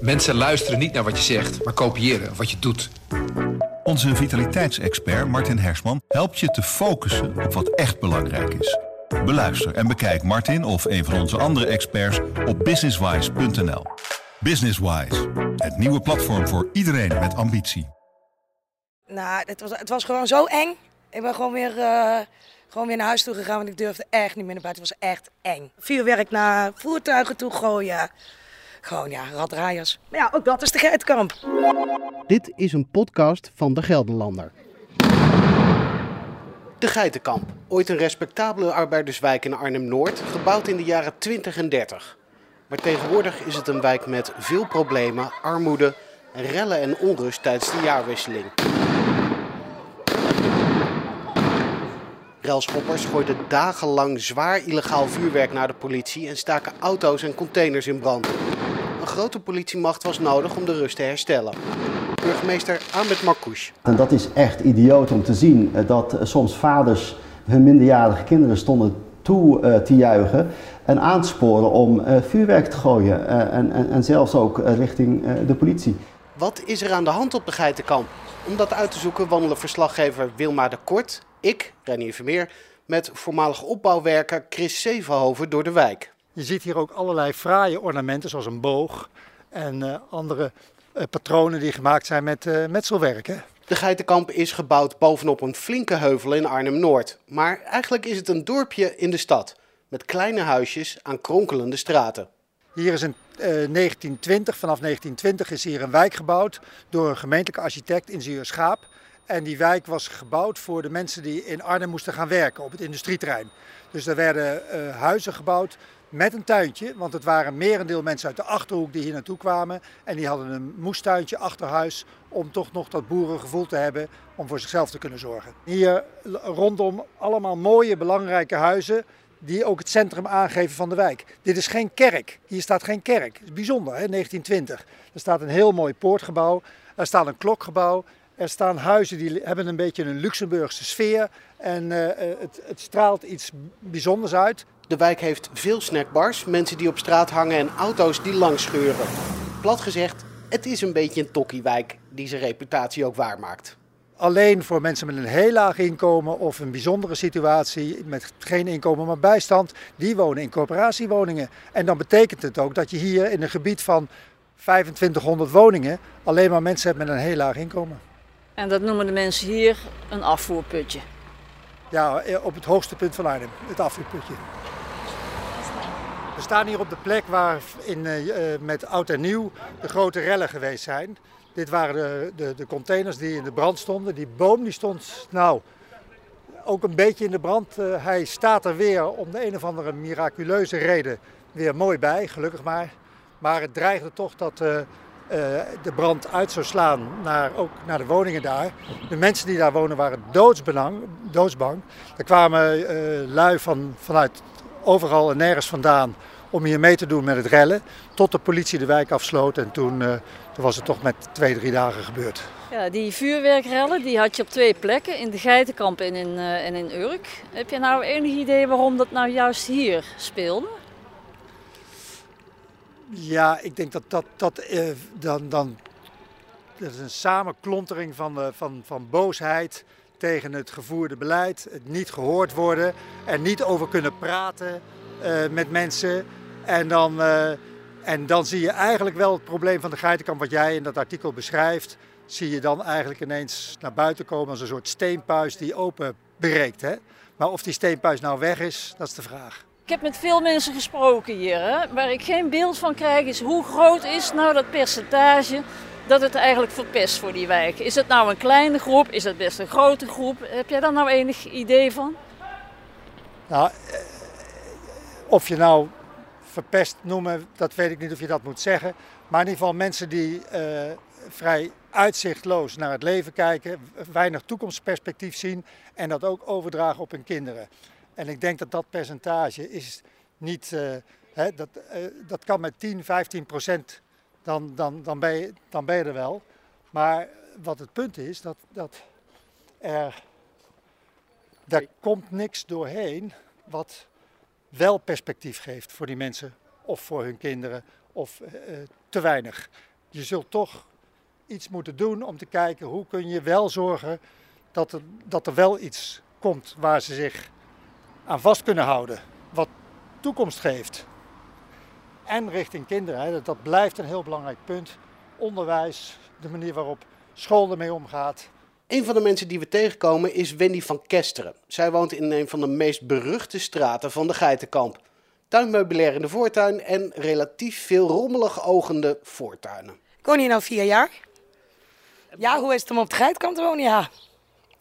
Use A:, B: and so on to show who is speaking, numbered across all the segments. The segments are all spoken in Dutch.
A: Mensen luisteren niet naar wat je zegt, maar kopiëren wat je doet.
B: Onze vitaliteitsexpert Martin Hersman helpt je te focussen op wat echt belangrijk is. Beluister en bekijk Martin of een van onze andere experts op businesswise.nl. Businesswise, het nieuwe platform voor iedereen met ambitie.
C: Nou, het was, het was gewoon zo eng. Ik ben gewoon weer, eh, gewoon weer naar huis toe gegaan, want ik durfde echt niet meer naar buiten. Het was echt eng. Vuurwerk naar voertuigen toe gooien. Gewoon ja, raddraaiers. Maar ja, ook dat is de geitkamp.
D: Dit is een podcast van De Gelderlander. De Geitenkamp, ooit een respectabele arbeiderswijk in Arnhem-Noord, gebouwd in de jaren 20 en 30. Maar tegenwoordig is het een wijk met veel problemen, armoede, rellen en onrust tijdens de jaarwisseling. Relschoppers gooiden dagenlang zwaar illegaal vuurwerk naar de politie en staken auto's en containers in brand. Een grote politiemacht was nodig om de rust te herstellen. Burgemeester Ahmed Marcouch.
E: En dat is echt idioot om te zien eh, dat eh, soms vaders hun minderjarige kinderen stonden toe eh, te juichen en aan te sporen om vuurwerk te gooien en, en, en zelfs ook richting de politie.
D: Wat is er aan de hand op de Geitenkamp? Om dat uit te zoeken wandelen verslaggever Wilma de Kort, ik, Renier Vermeer, met voormalig opbouwwerker Chris Zevenhoven door de wijk.
F: Je ziet hier ook allerlei fraaie ornamenten, zoals een boog en eh, andere eh, patronen die gemaakt zijn met eh, metselwerk. Hè?
D: De Geitenkamp is gebouwd bovenop een flinke heuvel in Arnhem-Noord. Maar eigenlijk is het een dorpje in de stad, met kleine huisjes aan kronkelende straten.
F: Hier is in eh, 1920, vanaf 1920 is hier een wijk gebouwd door een gemeentelijke architect, ingenieur Schaap. En die wijk was gebouwd voor de mensen die in Arnhem moesten gaan werken op het industrieterrein. Dus er werden eh, huizen gebouwd met een tuintje, want het waren merendeel mensen uit de Achterhoek die hier naartoe kwamen. En die hadden een moestuintje achter huis om toch nog dat boerengevoel te hebben om voor zichzelf te kunnen zorgen. Hier rondom allemaal mooie, belangrijke huizen die ook het centrum aangeven van de wijk. Dit is geen kerk. Hier staat geen kerk. Dat is bijzonder, hè? 1920. Er staat een heel mooi poortgebouw. Er staat een klokgebouw. Er staan huizen die hebben een beetje een Luxemburgse sfeer. En eh, eh, het, het straalt iets bijzonders uit.
D: De wijk heeft veel snackbars, mensen die op straat hangen en auto's die langs scheuren. Plat gezegd, het is een beetje een tokkiewijk die zijn reputatie ook waarmaakt.
F: Alleen voor mensen met een heel laag inkomen of een bijzondere situatie met geen inkomen maar bijstand, die wonen in corporatiewoningen. En dan betekent het ook dat je hier in een gebied van 2500 woningen alleen maar mensen hebt met een heel laag inkomen.
G: En dat noemen de mensen hier een afvoerputje.
F: Ja, op het hoogste punt van Arnhem, het afvoerputje. We staan hier op de plek waar in, eh, eh, met oud en nieuw de grote rellen geweest zijn. Dit waren de, de, de containers die in de brand stonden. Die boom die stond nou ook een beetje in de brand. Eh, hij staat er weer om de een of andere miraculeuze reden weer mooi bij, gelukkig maar. Maar het dreigde toch dat de brand uit zou slaan naar, ook naar de woningen daar. De mensen die daar wonen waren doodsbang. Er kwamen lui van, vanuit overal en nergens vandaan om hier mee te doen met het rellen. Tot de politie de wijk afsloot en toen, eh, toen was het toch met twee, drie dagen gebeurd.
G: Ja, die vuurwerkrellen die had je op twee plekken, in de Geitenkamp en in, eh, en in Urk. Heb je nou enig idee waarom dat nou juist hier speelde?
F: Ja, ik denk dat dat, dat eh, dan, dan dat is een samenklontering van, van, van boosheid tegen het gevoerde beleid, het niet gehoord worden, er niet over kunnen praten eh, met mensen. En dan, eh, en dan zie je eigenlijk wel het probleem van de geitenkamp wat jij in dat artikel beschrijft, zie je dan eigenlijk ineens naar buiten komen als een soort steenpuis die open breekt. Hè? Maar of die steenpuis nou weg is, dat is de vraag.
G: Ik heb met veel mensen gesproken hier. Hè? Waar ik geen beeld van krijg is hoe groot is nou dat percentage dat het eigenlijk verpest voor die wijk. Is het nou een kleine groep? Is het best een grote groep? Heb jij daar nou enig idee van?
F: Nou, eh, of je nou verpest noemen, dat weet ik niet of je dat moet zeggen. Maar in ieder geval mensen die eh, vrij uitzichtloos naar het leven kijken, weinig toekomstperspectief zien en dat ook overdragen op hun kinderen. En ik denk dat dat percentage is niet, eh, dat, dat kan met 10, 15 procent, dan, dan, dan, ben je, dan ben je er wel. Maar wat het punt is, dat, dat er, er komt niks doorheen wat wel perspectief geeft voor die mensen of voor hun kinderen of eh, te weinig. Je zult toch iets moeten doen om te kijken hoe kun je wel zorgen dat er, dat er wel iets komt waar ze zich aan vast kunnen houden. Wat toekomst geeft. En richting kinderen, hè, dat, dat blijft een heel belangrijk punt. Onderwijs, de manier waarop school ermee omgaat.
D: Een van de mensen die we tegenkomen is Wendy van Kesteren. Zij woont in een van de meest beruchte straten van de Geitenkamp. Tuinmeubilair in de voortuin en relatief veel rommelig ogende voortuinen.
C: Ik woon hier nu vier jaar. Ja, hoe is het om op de Geitkamp te wonen? Ja,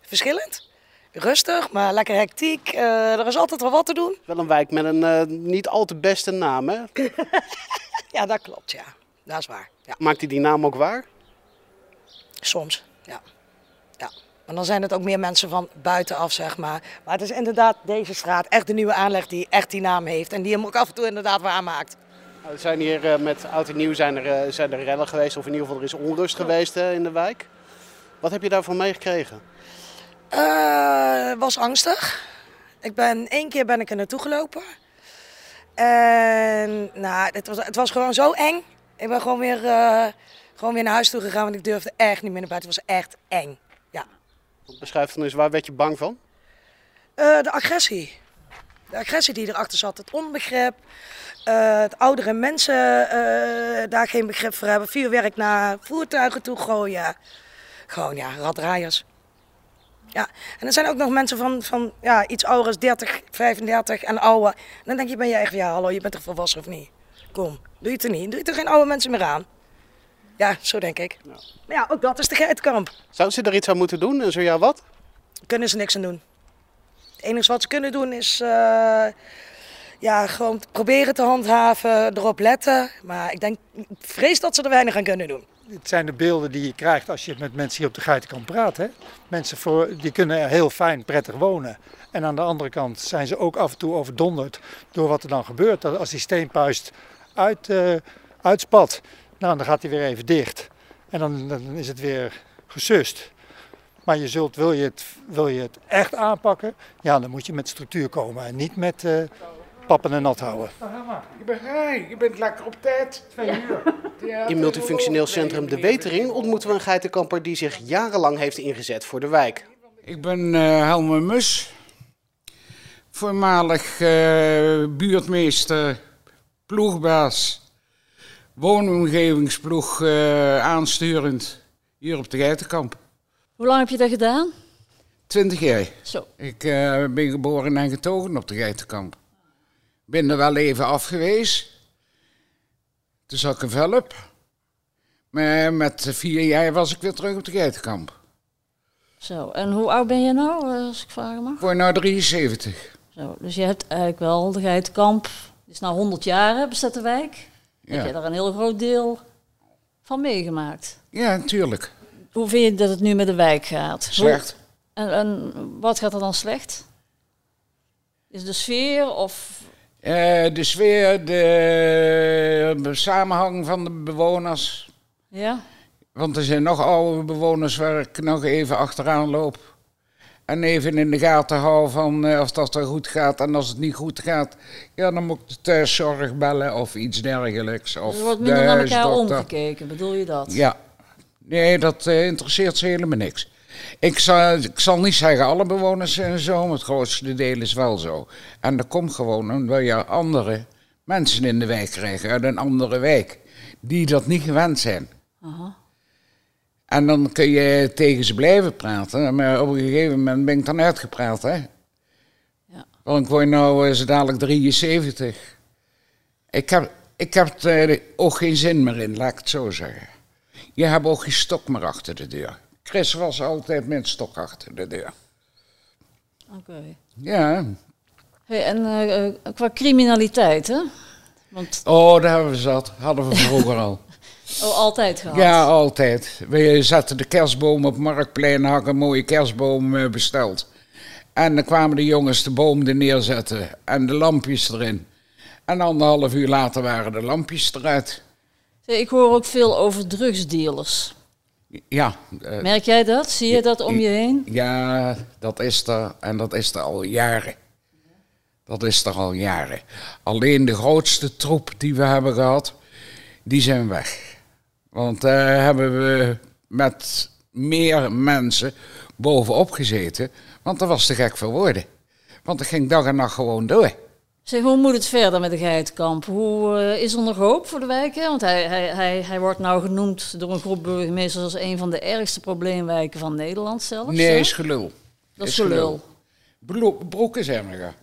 C: verschillend. Rustig, maar lekker hectiek. Eh, er is altijd wel wat te doen.
D: Wel een wijk met een eh, niet al te beste naam, hè?
C: Ja, dat klopt, ja. Dat is waar. Ja,
D: Maakt hij die naam ook waar?
C: soms, ja. ja. Maar dan zijn het ook meer mensen van buitenaf, zeg maar. Maar het is inderdaad deze straat, echt de nieuwe aanleg die echt die naam heeft. En die hem ook af en toe inderdaad waarmaakt.
D: Nou, Er zijn hier eh, met oud en nieuw zijn er, zijn er rellen geweest, of in ieder geval er is onrust geweest in de wijk. Wat heb je daarvan meegekregen?
C: Eh, was angstig. Ik ben één keer ben ik er naartoe gelopen. En nou, het was, het was gewoon zo eng. Ik ben gewoon weer, eh, gewoon weer naar huis toe gegaan, want ik durfde echt niet meer naar buiten. Het was echt eng. Ja.
D: Beschrijf dan eens, waar werd je bang van?
C: Eh, de agressie. De agressie die erachter zat, het onbegrip. het oudere mensen daar geen begrip voor hebben. Vuurwerk naar voertuigen toe gooien. Gewoon ja, raddraaiers. Ja, en er zijn ook nog mensen van, van ja, iets ouder als 30, 35 en ouder. En dan denk je, ben je echt, ja hallo, je bent toch volwassen of niet? Kom, doe je het er niet. Doe je er geen oude mensen meer aan. Ja, zo denk ik. Maar ja, ook dat is de geitkamp.
D: Zou ze er iets aan moeten doen en zo ja wat?
C: kunnen ze niks aan doen. Het enige wat ze kunnen doen is eh, ja, gewoon proberen te handhaven, erop letten. Maar ik denk, vrees dat ze er weinig aan kunnen doen.
F: Het zijn de beelden die je krijgt als je met mensen hier op de Geitenkamp praat. Hè? Mensen voor, die kunnen heel fijn, prettig wonen. En aan de andere kant zijn ze ook af en toe overdonderd door wat er dan gebeurt. Als die steenpuist uit, eh, uitspat, nou, dan gaat hij weer even dicht. En dan, dan is het weer gesust. Maar je zult, wil, je het, wil je het echt aanpakken, ja, dan moet je met structuur komen. En niet met eh, pappen en nat houden.
H: Je bent, hey, je bent lekker op tijd. Twee uur.
D: In multifunctioneel centrum De Wetering ontmoeten we een geitenkamper die zich jarenlang heeft ingezet voor de wijk.
H: Ik ben eh Helmer Mus, voormalig eh, buurtmeester, ploegbaas, woonomgevingsploeg eh, aansturend hier op de Geitenkamp.
G: Hoe lang heb je dat gedaan?
H: Twintig jaar.
G: Zo.
H: Ik eh, ben geboren en getogen op de Geitenkamp. Ben er wel even af geweest. Toen zat ik een velp. Maar met vier jaar was ik weer terug op de Geitenkamp.
G: Zo. En hoe oud ben je nou, eh, als ik vragen mag?
H: Ik word nou 73.
G: Zo. Dus je hebt eigenlijk wel de Geitenkamp. Het is nou 100 jaar, hè, bestaat de wijk. Heb
H: Ja.
G: je daar een heel groot deel van meegemaakt?
H: Ja, natuurlijk.
G: Hoe vind je dat het nu met de wijk gaat? Hoe-
H: Slecht.
G: En, en wat gaat er dan slecht? Is de sfeer of...
H: Eh, de sfeer, de samenhang van de bewoners.
G: Ja?
H: Want er zijn nog oude bewoners waar ik nog even achteraan loop. En even in de gaten hou van eh, of dat er goed gaat. En als het niet goed gaat, ja, dan moet ik de thuiszorg bellen of iets dergelijks. Of
G: Er wordt
H: de
G: minder naar elkaar omgekeken, bedoel je dat?
H: Ja. Nee, dat eh, interesseert ze helemaal niks. Ik zal, ik zal niet zeggen alle bewoners zijn zo, maar het grootste deel is wel zo. En dat komt gewoon omdat je andere mensen in de wijk krijgt uit een andere wijk. Die dat niet gewend zijn.
G: Aha.
H: En dan kun je tegen ze blijven praten. Maar op een gegeven moment ben ik dan uitgepraat, hè.
G: Ja.
H: Want ik word nou eh, zo dadelijk 73. Ik heb, ik heb er ook geen zin meer in, laat ik het zo zeggen. Je hebt ook geen stok meer achter de deur. Chris was altijd met stok achter de deur.
G: Oké.
H: Ja.
G: Hey, en eh, eh, qua criminaliteit, hè? Want,
H: Oh, daar hebben we zat. Hadden we vroeger al.
G: oh, altijd gehad.
H: Ja, altijd. We zetten de kerstboom op Marktplein, hadden een mooie kerstboom eh, besteld. En dan kwamen de jongens de boom er neerzetten en de lampjes erin. En anderhalf uur later waren de lampjes eruit.
G: Ik hoor ook veel over drugsdealers.
H: Ja, eh,
G: Merk jij dat? Zie je dat om je heen?
H: ja, dat is er. En dat is er al jaren. Dat is er al jaren. Alleen de grootste troep die we hebben gehad, die zijn weg. Want daar hebben we met meer mensen bovenop gezeten. Want dat was te gek voor woorden. Want het ging dag en nacht gewoon door.
G: Zeg, hoe moet het verder met de geitenkamp? Hoe eh, is er nog hoop voor de wijken? Want hij, hij, hij, hij wordt nou genoemd door een groep burgemeesters als een van de ergste probleemwijken van Nederland zelfs.
H: Nee,
G: hè?
H: is gelul.
G: Dat is gelul.
H: Broek is erger.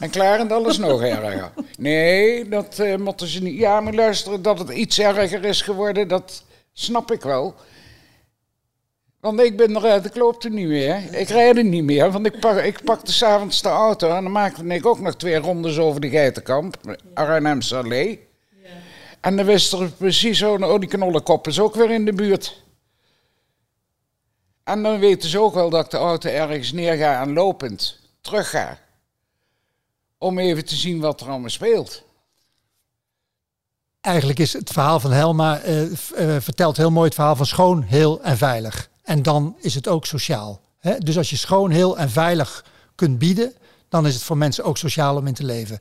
H: En Klarendal is nog erger. Nee, dat eh, moeten ze niet. Ja, maar luister, dat het iets erger is geworden, dat snap ik wel. Want ik ben eruit, ik loop er niet meer. Ik rijd er niet meer, want ik, pak, ik pakte s'avonds de auto en dan maakte ik ook nog twee rondes over de Geitenkamp, Arnhemse Allee. En dan wist er precies zo, oh die knollenkop is ook weer in de buurt. En dan weten ze ook wel dat ik de auto ergens neer ga en lopend terug ga. Om even te zien wat er allemaal speelt.
F: Eigenlijk is het verhaal van Helma eh, eh, vertelt heel mooi het verhaal van schoon, heel en veilig. En dan is het ook sociaal. Hè? Dus als je schoon, heel en veilig kunt bieden, dan is het voor mensen ook sociaal om in te leven.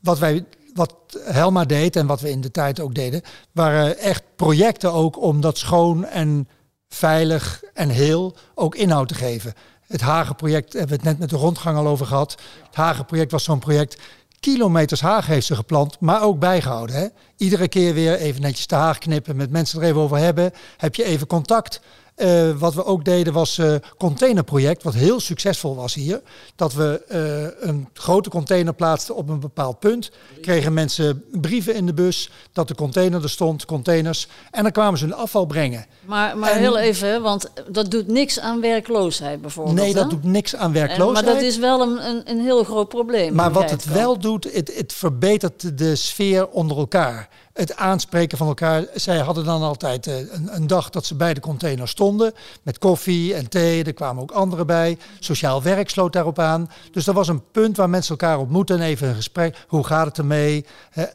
F: Wat wij, wat Helma deed en wat we in de tijd ook deden, waren echt projecten ook om dat schoon en veilig en heel ook inhoud te geven. Het Hagenproject hebben we het net met de rondgang al over gehad. Het Hagenproject was zo'n project. Kilometers haag heeft ze geplant, maar ook bijgehouden. Hè? Iedere keer weer even netjes de haag knippen, met mensen er even over hebben. Heb je even contact. Eh, wat we ook deden was eh containerproject, wat heel succesvol was hier. Dat we eh, een grote container plaatsten op een bepaald punt. Kregen mensen brieven in de bus dat de container er stond, containers. En dan kwamen ze hun afval brengen.
G: Maar, maar
F: En-
G: heel even, want dat doet niks aan werkloosheid bijvoorbeeld.
F: Nee, dat
G: hè?
F: doet niks aan
G: En-
F: werkloosheid.
G: maar dat is wel een, een, een heel groot probleem.
F: Maar wat het wel doet, het, het verbetert de sfeer onder elkaar. Het aanspreken van elkaar. Zij hadden dan altijd eh, een, een dag dat ze bij de container stonden. Met koffie en thee. Er kwamen ook anderen bij. Sociaal werk sloot daarop aan. Dus dat was een punt waar mensen elkaar ontmoeten. En even een gesprek. Hoe gaat het ermee?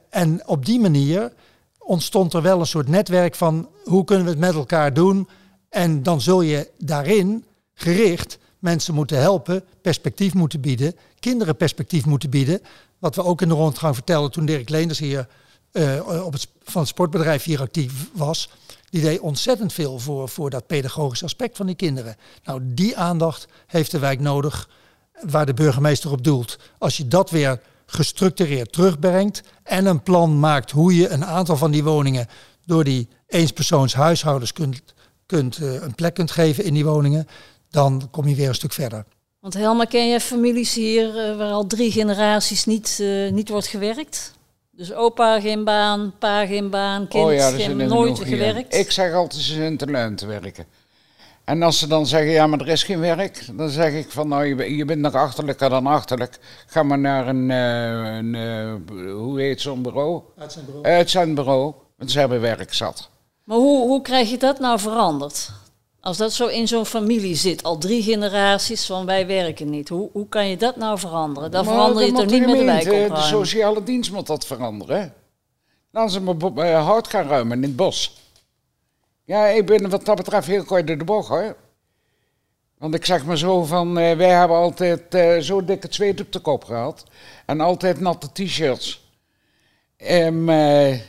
F: En op die manier ontstond er wel een soort netwerk van hoe kunnen we het met elkaar doen. En dan zul je daarin gericht mensen moeten helpen, perspectief moeten bieden, kinderen perspectief moeten bieden. Wat we ook in de rondgang vertelden toen Dirk Leenders hier eh, op het, van het sportbedrijf hier actief was. Die deed ontzettend veel voor, voor dat pedagogisch aspect van die kinderen. Nou, die aandacht heeft de wijk nodig waar de burgemeester op doelt. Als je dat weer gestructureerd terugbrengt en een plan maakt hoe je een aantal van die woningen door die eenspersoons huishoudens kunt, kunt, eh, een plek kunt geven in die woningen, dan kom je weer een stuk verder.
G: Want Helma, ken jij families hier eh, waar al drie generaties niet, niet wordt gewerkt? Dus opa geen baan, pa geen baan, kind
H: oh ja,
G: geen, nooit
H: hier.
G: gewerkt.
H: Ik zeg altijd, ze zijn te lui te werken. En als ze dan zeggen, ja, maar er is geen werk, dan zeg ik van, nou, je, ben- je bent nog achterlijker dan achterlijk. Ga maar naar een, eh, een eh, hoe heet zo'n bureau? Uitzendbureau. Want ze hebben werk zat.
G: Maar hoe, hoe krijg je dat nou veranderd? Als dat zo in zo'n familie zit, al drie generaties van wij werken niet. Hoe, hoe kan je dat nou veranderen? Dan
H: Maar
G: verander je toch niet met de wijk
H: De sociale dienst moet dat veranderen. Dan ze maar hout gaan ruimen in het bos. Ja, ik ben wat dat betreft heel kort door de bocht hoor. Want ik zeg maar zo van, eh, wij hebben altijd eh, zo dikke zweet op de kop gehad. En altijd natte t-shirts. En eh,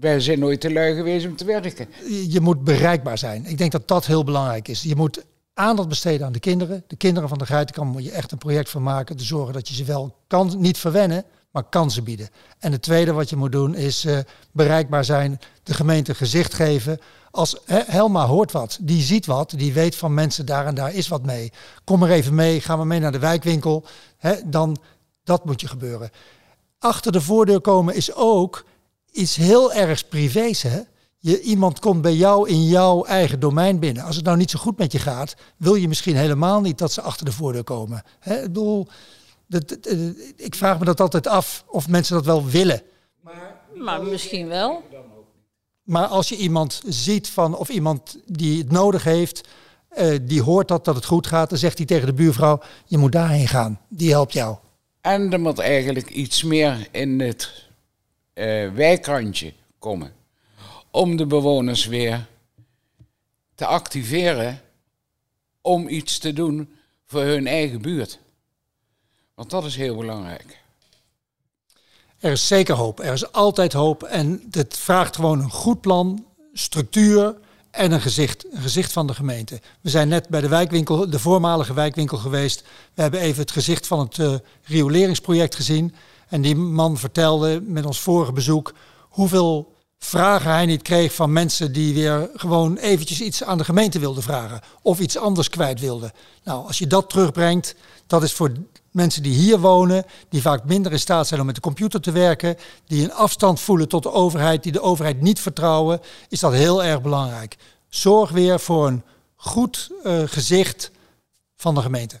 H: wij zijn nooit te lui geweest om te werken.
F: Je- moet bereikbaar zijn. Ik denk dat dat heel belangrijk is. Je moet aandacht besteden aan de kinderen. De kinderen van de Geitenkamp moet je echt een project van maken. Te zorgen dat je ze wel kan, niet verwennen, maar kansen bieden. En het tweede wat je moet doen is eh, bereikbaar zijn. De gemeente gezicht geven. Als Helma hoort wat, die ziet wat, die weet van mensen daar en daar is wat mee. Kom er even mee, ga maar mee naar de wijkwinkel. Dan, dat moet je gebeuren. Achter de voordeur komen is ook iets heel erg privés. Hè? Je, iemand komt bij jou in jouw eigen domein binnen. Als het nou niet zo goed met je gaat, wil je misschien helemaal niet dat ze achter de voordeur komen. Hè? Ik bedoel, dat, dat, eh, ik vraag me dat altijd af of mensen dat wel willen.
G: Maar misschien wel.
F: Maar als je iemand ziet van, of iemand die het nodig heeft, eh, die hoort dat, dat het goed gaat, dan zegt hij tegen de buurvrouw, je moet daarheen gaan, die helpt jou.
H: En er moet eigenlijk iets meer in het wijkrandje komen. Om de bewoners weer te activeren om iets te doen voor hun eigen buurt. Want dat is heel belangrijk.
F: Er is zeker hoop. Er is altijd hoop. En het vraagt gewoon een goed plan, structuur en een gezicht. Een gezicht van de gemeente. We zijn net bij de wijkwinkel, de voormalige wijkwinkel geweest. We hebben even het gezicht van het uh, rioleringsproject gezien. En die man vertelde met ons vorige bezoek hoeveel vragen hij niet kreeg van mensen die weer gewoon eventjes iets aan de gemeente wilden vragen. Of iets anders kwijt wilden. Nou, als je dat terugbrengt, dat is voor mensen die hier wonen, die vaak minder in staat zijn om met de computer te werken, die een afstand voelen tot de overheid, die de overheid niet vertrouwen, is dat heel erg belangrijk. Zorg weer voor een goed uh, gezicht van de gemeente.